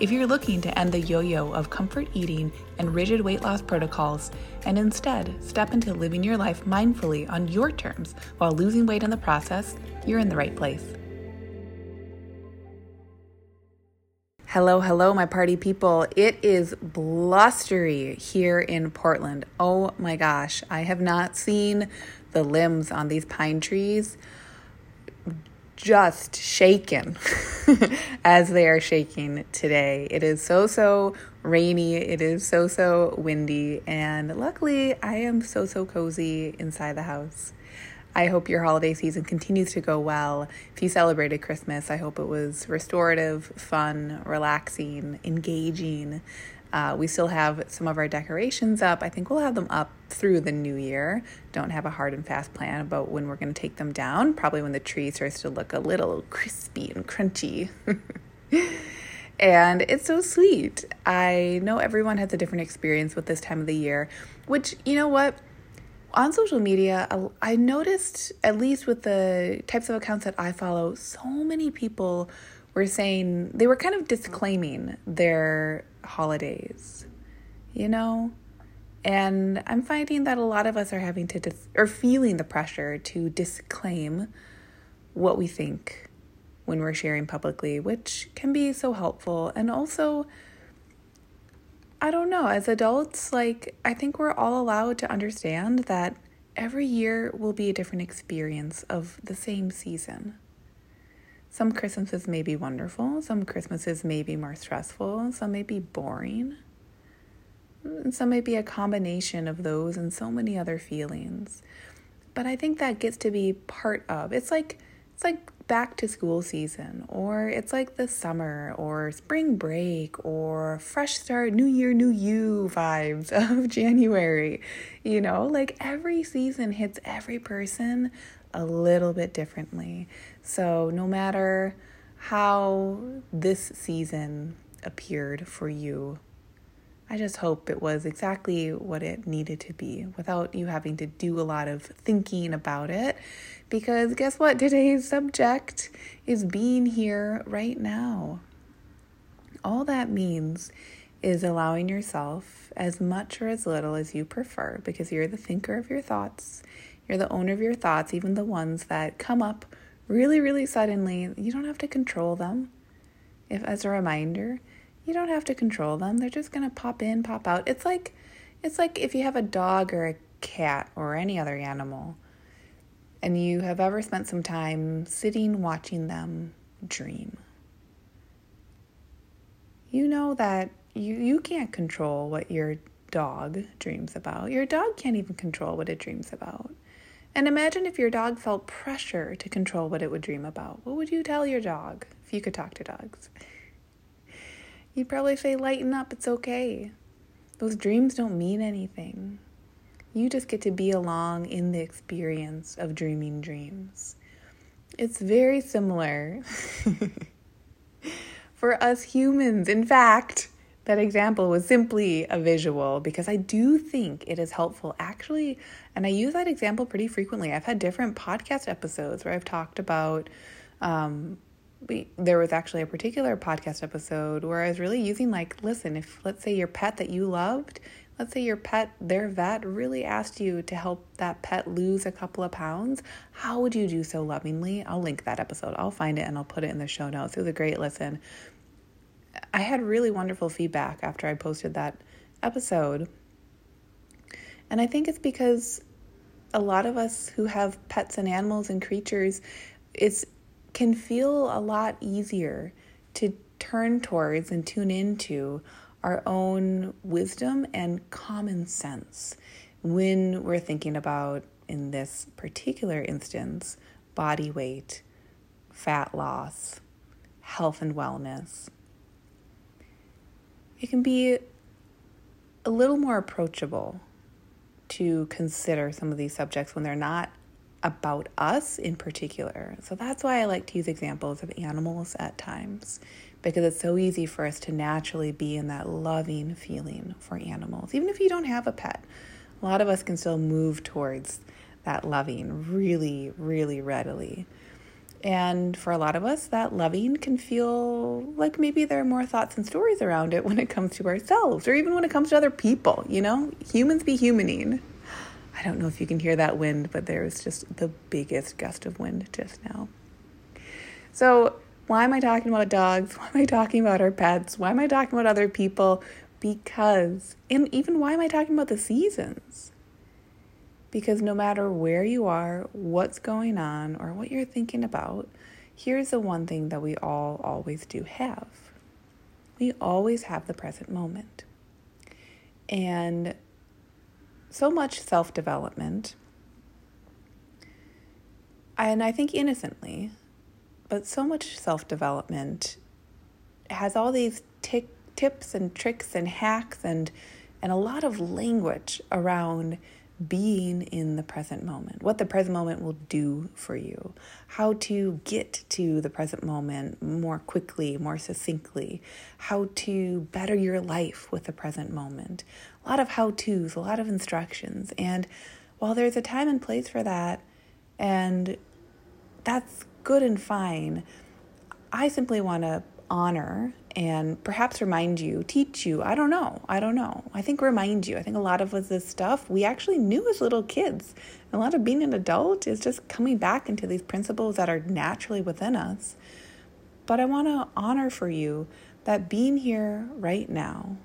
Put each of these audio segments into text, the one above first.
If you're looking to end the yo yo of comfort eating and rigid weight loss protocols and instead step into living your life mindfully on your terms while losing weight in the process, you're in the right place. Hello, hello, my party people. It is blustery here in Portland. Oh my gosh, I have not seen the limbs on these pine trees just shaken as they are shaking today. It is so, so rainy. It is so, so windy. And luckily, I am so, so cozy inside the house. I hope your holiday season continues to go well. If you celebrated Christmas, I hope it was restorative, fun, relaxing, engaging. Uh, we still have some of our decorations up. I think we'll have them up through the new year. Don't have a hard and fast plan about when we're going to take them down. Probably when the tree starts to look a little crispy and crunchy. and it's so sweet. I know everyone has a different experience with this time of the year, which, you know what? On social media, I noticed, at least with the types of accounts that I follow, so many people were saying they were kind of disclaiming their holidays, you know? And I'm finding that a lot of us are having to, dis- or feeling the pressure to disclaim what we think when we're sharing publicly, which can be so helpful. And also, I don't know, as adults, like, I think we're all allowed to understand that every year will be a different experience of the same season. Some Christmases may be wonderful, some Christmases may be more stressful, some may be boring. And some may be a combination of those and so many other feelings. But I think that gets to be part of. It's like it's like back to school season or it's like the summer or spring break or fresh start new year new you vibes of January. You know, like every season hits every person a little bit differently. So, no matter how this season appeared for you, I just hope it was exactly what it needed to be without you having to do a lot of thinking about it. Because guess what? Today's subject is being here right now. All that means is allowing yourself as much or as little as you prefer because you're the thinker of your thoughts you're the owner of your thoughts, even the ones that come up really, really suddenly. You don't have to control them. If as a reminder, you don't have to control them. They're just going to pop in, pop out. It's like it's like if you have a dog or a cat or any other animal and you have ever spent some time sitting watching them dream. You know that you you can't control what your dog dreams about. Your dog can't even control what it dreams about. And imagine if your dog felt pressure to control what it would dream about. What would you tell your dog if you could talk to dogs? You'd probably say, lighten up, it's okay. Those dreams don't mean anything. You just get to be along in the experience of dreaming dreams. It's very similar for us humans. In fact, that example was simply a visual because I do think it is helpful actually. And I use that example pretty frequently. I've had different podcast episodes where I've talked about, um, we, there was actually a particular podcast episode where I was really using, like, listen, if let's say your pet that you loved, let's say your pet, their vet really asked you to help that pet lose a couple of pounds, how would you do so lovingly? I'll link that episode. I'll find it and I'll put it in the show notes. It was a great listen. I had really wonderful feedback after I posted that episode. And I think it's because a lot of us who have pets and animals and creatures it's can feel a lot easier to turn towards and tune into our own wisdom and common sense when we're thinking about in this particular instance body weight, fat loss, health and wellness it can be a little more approachable to consider some of these subjects when they're not about us in particular. So that's why I like to use examples of animals at times because it's so easy for us to naturally be in that loving feeling for animals. Even if you don't have a pet, a lot of us can still move towards that loving really, really readily. And for a lot of us, that loving can feel like maybe there are more thoughts and stories around it when it comes to ourselves or even when it comes to other people, you know? Humans be humaning. I don't know if you can hear that wind, but there's just the biggest gust of wind just now. So, why am I talking about dogs? Why am I talking about our pets? Why am I talking about other people? Because, and even why am I talking about the seasons? Because no matter where you are, what's going on, or what you're thinking about, here's the one thing that we all always do have we always have the present moment. And so much self development, and I think innocently, but so much self development has all these tips and tricks and hacks and and a lot of language around being in the present moment, what the present moment will do for you, how to get to the present moment more quickly, more succinctly, how to better your life with the present moment. A lot of how to's, a lot of instructions. And while there's a time and place for that, and that's good and fine. I simply want to honor and perhaps remind you, teach you. I don't know. I don't know. I think remind you. I think a lot of this stuff we actually knew as little kids. A lot of being an adult is just coming back into these principles that are naturally within us. But I want to honor for you that being here right now,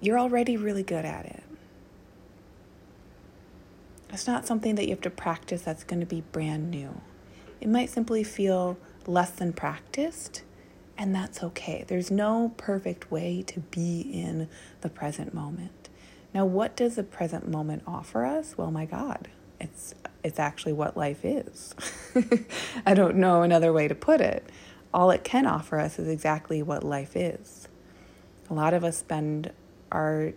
you're already really good at it. It's not something that you have to practice that's going to be brand new. It might simply feel less than practiced, and that's okay. There's no perfect way to be in the present moment. Now, what does the present moment offer us? Well, my God, it's it's actually what life is. I don't know another way to put it. All it can offer us is exactly what life is. A lot of us spend our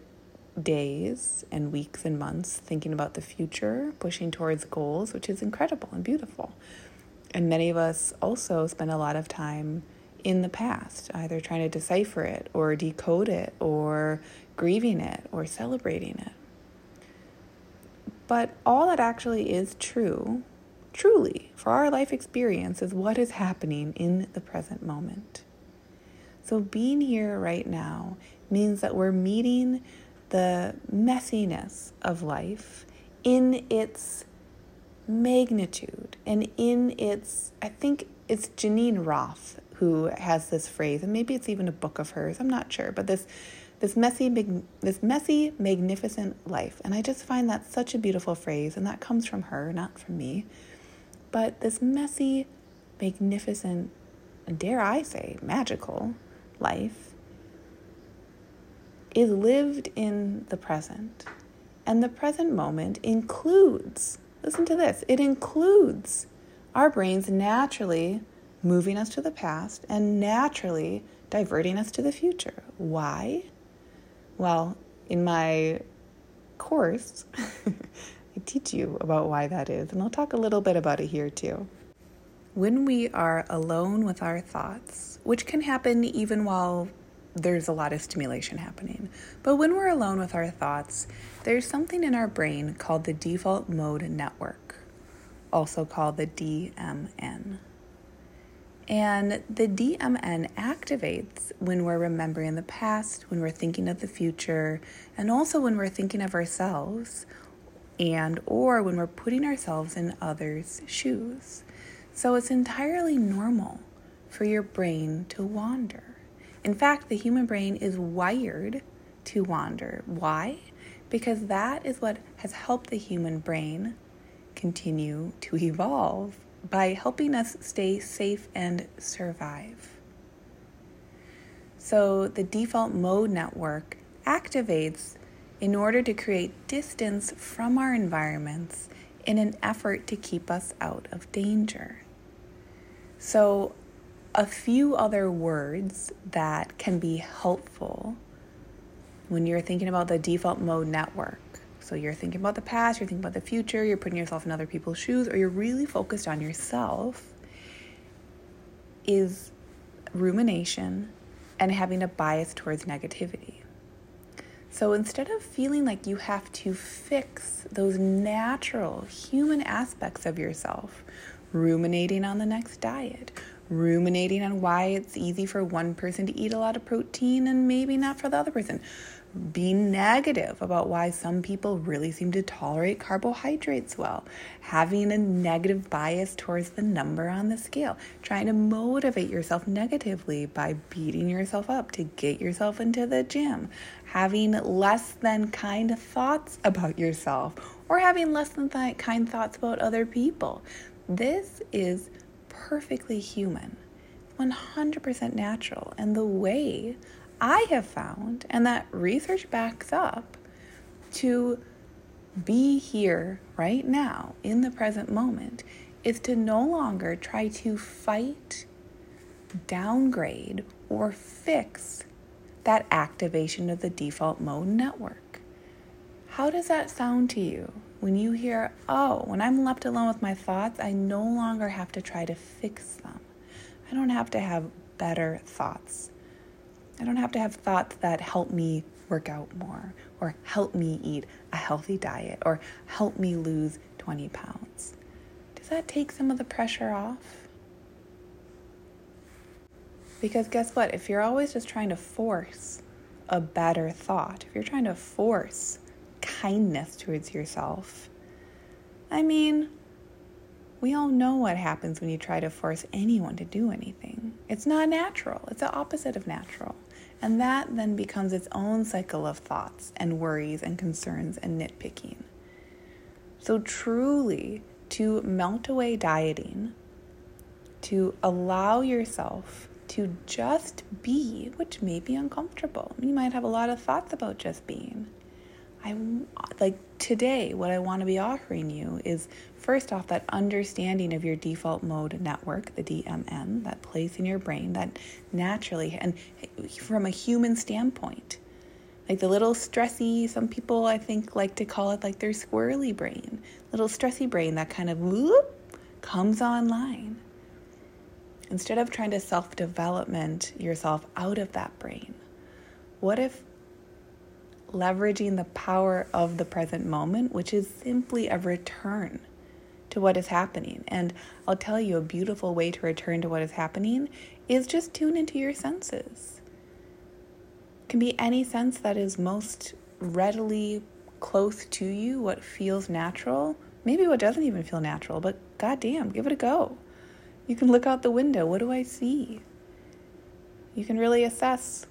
days and weeks and months thinking about the future, pushing towards goals, which is incredible and beautiful. And many of us also spend a lot of time in the past, either trying to decipher it or decode it or grieving it or celebrating it. But all that actually is true, truly, for our life experience is what is happening in the present moment. So being here right now means that we're meeting the messiness of life in its magnitude. And in its, I think it's Geneen Roth who has this phrase, and maybe it's even a book of hers, I'm not sure, but this this messy this messy magnificent life. And i just find that such a beautiful phrase and that comes from her not from me. But this messy magnificent dare i say magical life is lived in the present. And the present moment includes, listen to this, it includes our brains naturally moving us to the past and naturally diverting us to the future. Why? Well, in my course, I teach you about why that is, and I'll talk a little bit about it here too. When we are alone with our thoughts, which can happen even while there's a lot of stimulation happening. But when we're alone with our thoughts, there's something in our brain called the default mode network, also called the DMN. And the DMN activates when we're remembering the past, when we're thinking of the future, and also when we're thinking of ourselves and or when we're putting ourselves in others' shoes. So it's entirely normal for your brain to wander. In fact, the human brain is wired to wander. Why? Because that is what has helped the human brain continue to evolve by helping us stay safe and survive. So, the default mode network activates in order to create distance from our environments in an effort to keep us out of danger. So, a few other words that can be helpful when you're thinking about the default mode network. So you're thinking about the past, you're thinking about the future, you're putting yourself in other people's shoes, or you're really focused on yourself, is rumination and having a bias towards negativity. So instead of feeling like you have to fix those natural human aspects of yourself, ruminating on the next diet, ruminating on why it's easy for one person to eat a lot of protein and maybe not for the other person, being negative about why some people really seem to tolerate carbohydrates well, having a negative bias towards the number on the scale, trying to motivate yourself negatively by beating yourself up to get yourself into the gym, having less than kind thoughts about yourself, or having less than th- kind thoughts about other people. This is perfectly human, 100% natural, and the way I have found, and that research backs up, to be here right now in the present moment is to no longer try to fight, downgrade, or fix that activation of the default mode network. How does that sound to you when you hear, oh, when I'm left alone with my thoughts, I no longer have to try to fix them? I don't have to have better thoughts. I don't have to have thoughts that help me work out more or help me eat a healthy diet or help me lose 20 pounds. Does that take some of the pressure off? Because guess what? If you're always just trying to force a better thought, if you're trying to force kindness towards yourself, I mean, we all know what happens when you try to force anyone to do anything. It's not natural, it's the opposite of natural. And that then becomes its own cycle of thoughts and worries and concerns and nitpicking. So, truly, to melt away dieting, to allow yourself to just be, which may be uncomfortable. You might have a lot of thoughts about just being. I like today, what I want to be offering you is first off that understanding of your default mode network, the DMN, that place in your brain that naturally, and from a human standpoint, like the little stressy, some people I think like to call it like their squirrely brain, little stressy brain that kind of whoop comes online. Instead of trying to self development yourself out of that brain, what if leveraging the power of the present moment, which is simply a return to what is happening? And I'll tell you a beautiful way to return to what is happening is just tune into your senses. It can be any sense that is most readily close to you, what feels natural, maybe what doesn't even feel natural, but goddamn, give it a go. You can look out the window. What do I see? You can really assess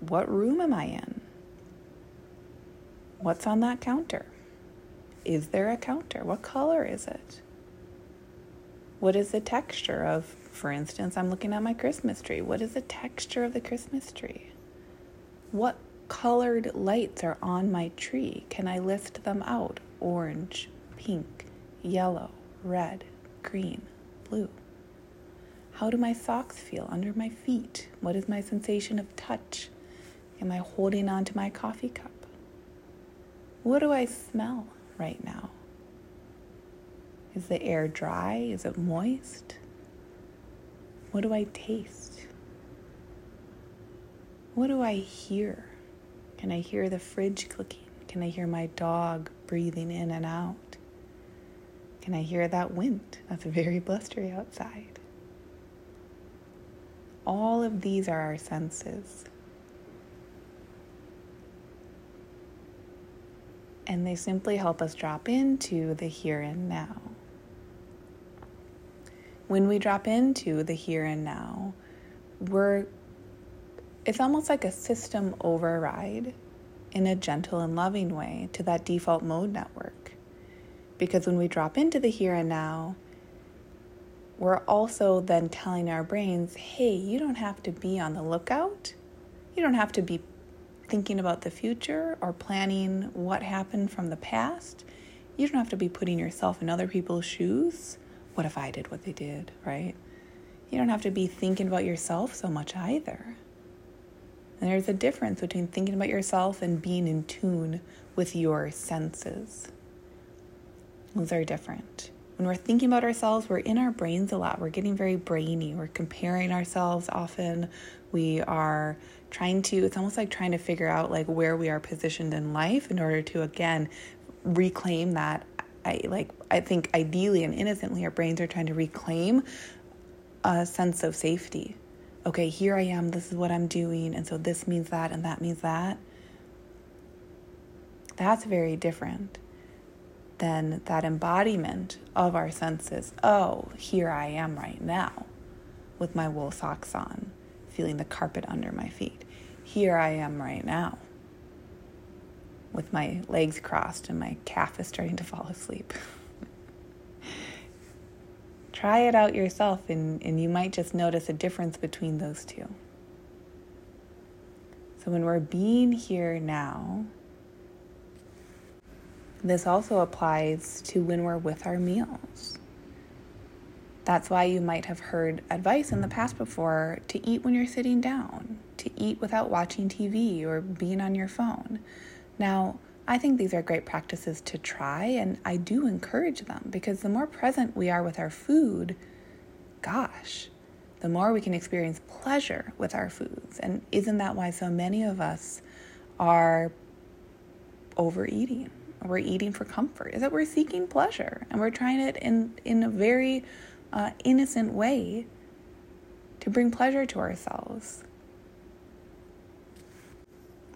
what room am I in? What's on that counter? Is there a counter? What color is it? What is the texture of, for instance, I'm looking at my Christmas tree. What is the texture of the Christmas tree? What colored lights are on my tree? Can I list them out? Orange, pink, yellow, red, green, blue. How do my socks feel under my feet? What is my sensation of touch? Am I holding on to my coffee cup? What do I smell right now? Is the air dry? Is it moist? What do I taste? What do I hear? Can I hear the fridge clicking? Can I hear my dog breathing in and out? Can I hear that wind that's very blustery outside? All of these are our senses. And they simply help us drop into the here and now. When we drop into the here and now, we're it's almost like a system override in a gentle and loving way to that default mode network. Because when we drop into the here and now, we're also then telling our brains, hey, you don't have to be on the lookout. You don't have to be thinking about the future or planning what happened from the past. You don't have to be putting yourself in other people's shoes. What if I did what they did, right? You don't have to be thinking about yourself so much either. And there's a difference between thinking about yourself and being in tune with your senses. Those are different. When we're thinking about ourselves, we're in our brains a lot. We're getting very brainy. We're comparing ourselves often. We are trying to, it's almost like trying to figure out like where we are positioned in life in order to again reclaim that I like I think ideally and innocently our brains are trying to reclaim a sense of safety. Okay, here I am, this is what I'm doing, and so this means that and that means that. That's very different than that embodiment of our senses. Oh, here I am right now with my wool socks on, feeling the carpet under my feet. Here I am right now with my legs crossed and my calf is starting to fall asleep. Try it out yourself, and, and you might just notice a difference between those two. So, when we're being here now, this also applies to when we're with our meals. That's why you might have heard advice in the past before to eat when you're sitting down, to eat without watching TV or being on your phone. Now, I think these are great practices to try, and I do encourage them because the more present we are with our food, gosh, the more we can experience pleasure with our foods. And isn't that why so many of us are overeating? We're eating for comfort, is that we're seeking pleasure and we're trying it in, in a very uh, innocent way to bring pleasure to ourselves.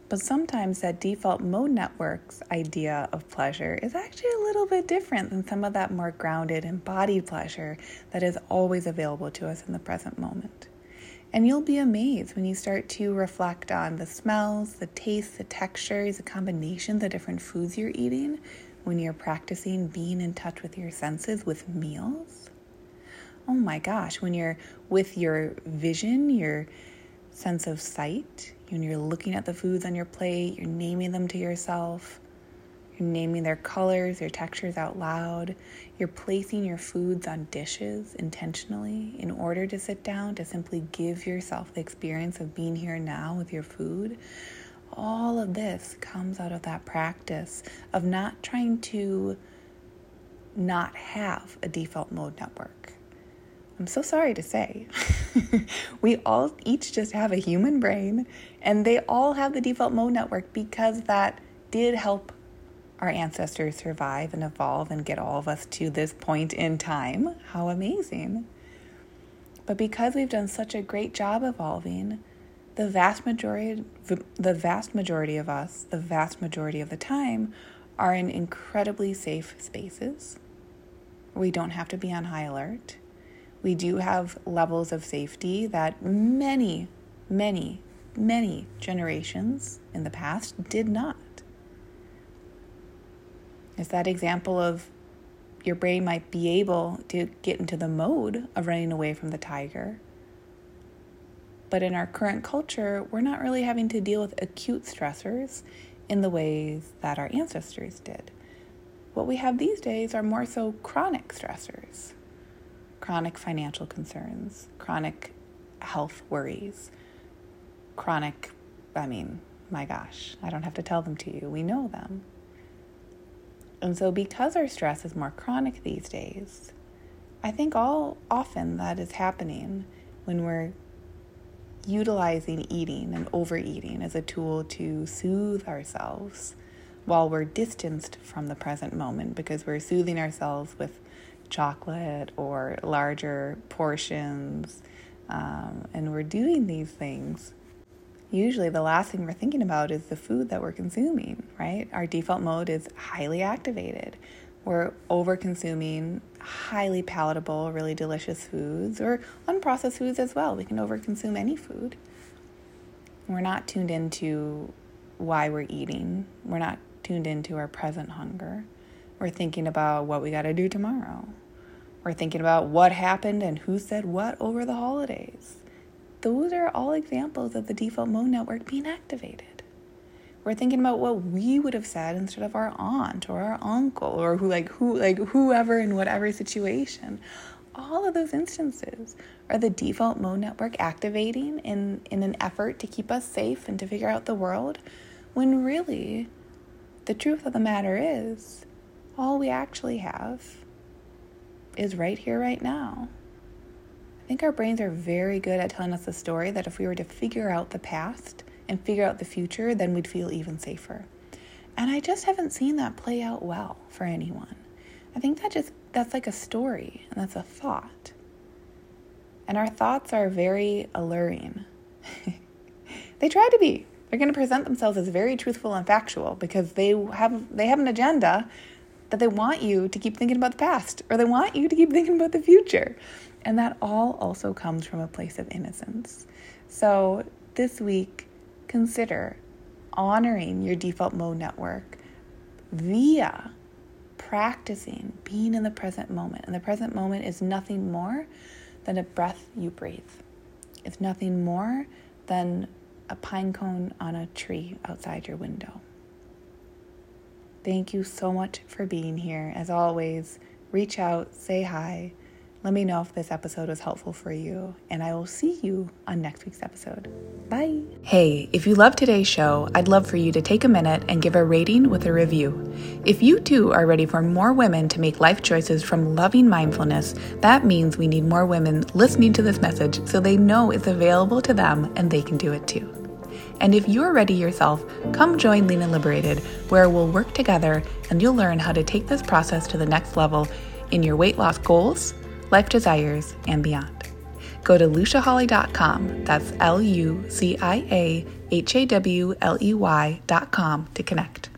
But sometimes that default mode network's idea of pleasure is actually a little bit different than some of that more grounded, embodied pleasure that is always available to us in the present moment. And you'll be amazed when you start to reflect on the smells, the tastes, the textures, the combinations of different foods you're eating when you're practicing being in touch with your senses with meals. Oh my gosh, when you're with your vision, your sense of sight, when you're looking at the foods on your plate, you're naming them to yourself, you're naming their colors, their textures out loud, you're placing your foods on dishes intentionally in order to sit down to simply give yourself the experience of being here now with your food. All of this comes out of that practice of not trying to not have a default mode network I'm so sorry to say. we all each just have a human brain, and they all have the default mode network because that did help our ancestors survive and evolve and get all of us to this point in time. How amazing! But because we've done such a great job evolving, the vast majority the vast majority of us, the vast majority of the time, are in incredibly safe spaces. We don't have to be on high alert we do have levels of safety that many, many, many generations in the past did not. It's that example of your brain might be able to get into the mode of running away from the tiger. But in our current culture, we're not really having to deal with acute stressors in the ways that our ancestors did. What we have these days are more so chronic stressors chronic financial concerns, chronic health worries, chronic, I mean, my gosh, I don't have to tell them to you. We know them. And so, because our stress is more chronic these days, I think all often that is happening when we're utilizing eating and overeating as a tool to soothe ourselves while we're distanced from the present moment because we're soothing ourselves with chocolate or larger portions. Um, and we're doing these things. Usually, the last thing we're thinking about is the food that we're consuming, right? Our default mode is highly activated. We're over consuming highly palatable, really delicious foods or unprocessed foods as well. We can over consume any food. We're not tuned into why we're eating, we're not tuned into our present hunger. We're thinking about what we got to do tomorrow. We're thinking about what happened and who said what over the holidays. Those are all examples of the default mode network being activated. We're thinking about what we would have said instead of our aunt or our uncle or who like who like whoever in whatever situation. all of those instances are the default mode network activating in, in an effort to keep us safe and to figure out the world, when really the truth of the matter is all we actually have is right here, right now. I think our brains are very good at telling us a story that if we were to figure out the past and figure out the future, then we'd feel even safer. And I just haven't seen that play out well for anyone. I think that just that's like a story and that's a thought. And our thoughts are very alluring. they try to be. They're going to present themselves as very truthful and factual because they have they have an agenda that they want you to keep thinking about the past or they want you to keep thinking about the future. And that all also comes from a place of innocence. So this week, consider honoring your default mode network via practicing being in the present moment. And the present moment is nothing more than a breath you breathe, it's nothing more than a pine cone on a tree outside your window. Thank you so much for being here. As always, reach out, say hi let me know if this episode was helpful for you, and I will see you on next week's episode. Bye. Hey, if you love today's show, I'd love for you to take a minute and give a rating with a review. If you too are ready for more women to make life choices from loving mindfulness, that means we need more women listening to this message so they know it's available to them and they can do it too. And if you're ready yourself, come join Lean and Liberated, where we'll work together and you'll learn how to take this process to the next level in your weight loss goals life desires, and beyond. Go to luciahawley.com, that's L U C I A H A W L E Y.com to connect.